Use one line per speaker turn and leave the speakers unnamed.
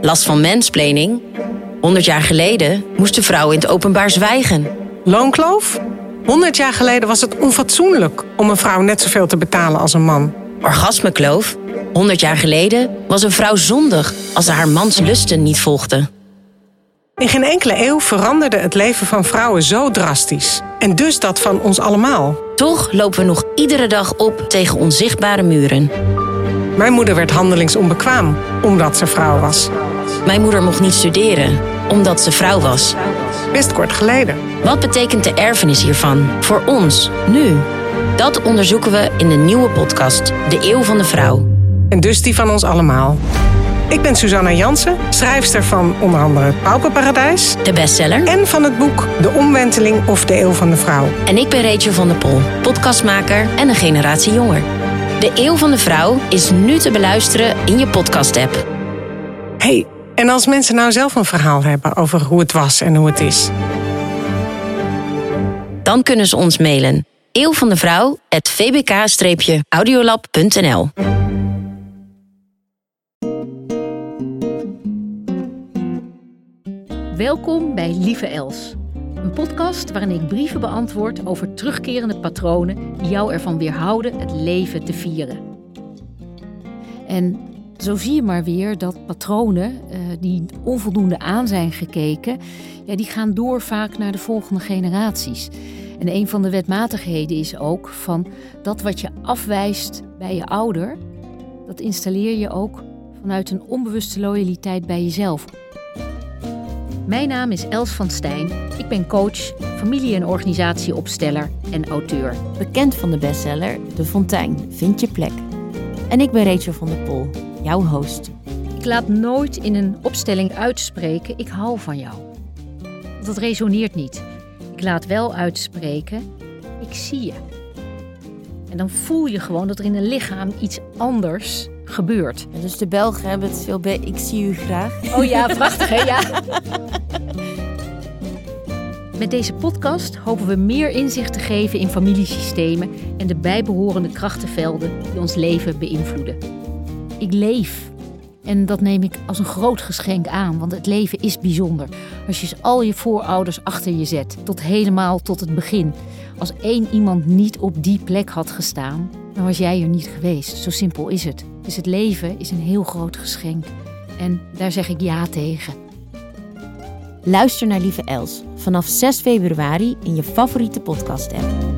Last van mansplaining? 100 jaar geleden moesten vrouwen in het openbaar zwijgen.
Loonkloof? 100 jaar geleden was het onfatsoenlijk om een vrouw net zoveel te betalen als een man.
Orgasmekloof? 100 jaar geleden was een vrouw zondig als ze haar mans lusten niet volgde.
In geen enkele eeuw veranderde het leven van vrouwen zo drastisch. En dus dat van ons allemaal.
Toch lopen we nog iedere dag op tegen onzichtbare muren.
Mijn moeder werd handelingsonbekwaam omdat ze vrouw was.
Mijn moeder mocht niet studeren omdat ze vrouw was.
Best kort geleden.
Wat betekent de erfenis hiervan voor ons, nu? Dat onderzoeken we in de nieuwe podcast De Eeuw van de Vrouw.
En dus die van ons allemaal. Ik ben Susanna Jansen, schrijfster van onder andere Pauperparadijs.
De bestseller.
En van het boek De Omwenteling of de Eeuw van de Vrouw.
En ik ben Rachel van der Pol, podcastmaker en een generatie jonger. De Eeuw van de Vrouw is nu te beluisteren in je podcast-app.
hey, en als mensen nou zelf een verhaal hebben over hoe het was en hoe het is?
Dan kunnen ze ons mailen. Eeuw van de Vrouw, vbk-audiolab.nl
Welkom bij Lieve Els. Een podcast waarin ik brieven beantwoord over terugkerende patronen die jou ervan weerhouden het leven te vieren. En zo zie je maar weer dat patronen uh, die onvoldoende aan zijn gekeken, ja, die gaan door vaak naar de volgende generaties. En een van de wetmatigheden is ook van dat wat je afwijst bij je ouder, dat installeer je ook vanuit een onbewuste loyaliteit bij jezelf. Mijn naam is Els van Stijn. Ik ben coach, familie- en organisatieopsteller en auteur.
Bekend van de bestseller De Fontein, Vind je plek. En ik ben Rachel van der Pol, jouw host.
Ik laat nooit in een opstelling uitspreken: ik hou van jou. Want dat resoneert niet. Ik laat wel uitspreken: ik zie je. En dan voel je gewoon dat er in een lichaam iets anders gebeurt.
Dus de Belgen hebben het veel bij ik zie u graag.
Oh ja, prachtig hè? Ja. Met deze podcast hopen we meer inzicht te geven in familiesystemen en de bijbehorende krachtenvelden die ons leven beïnvloeden. Ik leef. En dat neem ik als een groot geschenk aan, want het leven is bijzonder. Als je al je voorouders achter je zet, tot helemaal tot het begin. Als één iemand niet op die plek had gestaan, dan was jij er niet geweest. Zo simpel is het. Dus het leven is een heel groot geschenk. En daar zeg ik ja tegen.
Luister naar Lieve Els vanaf 6 februari in je favoriete podcast-app.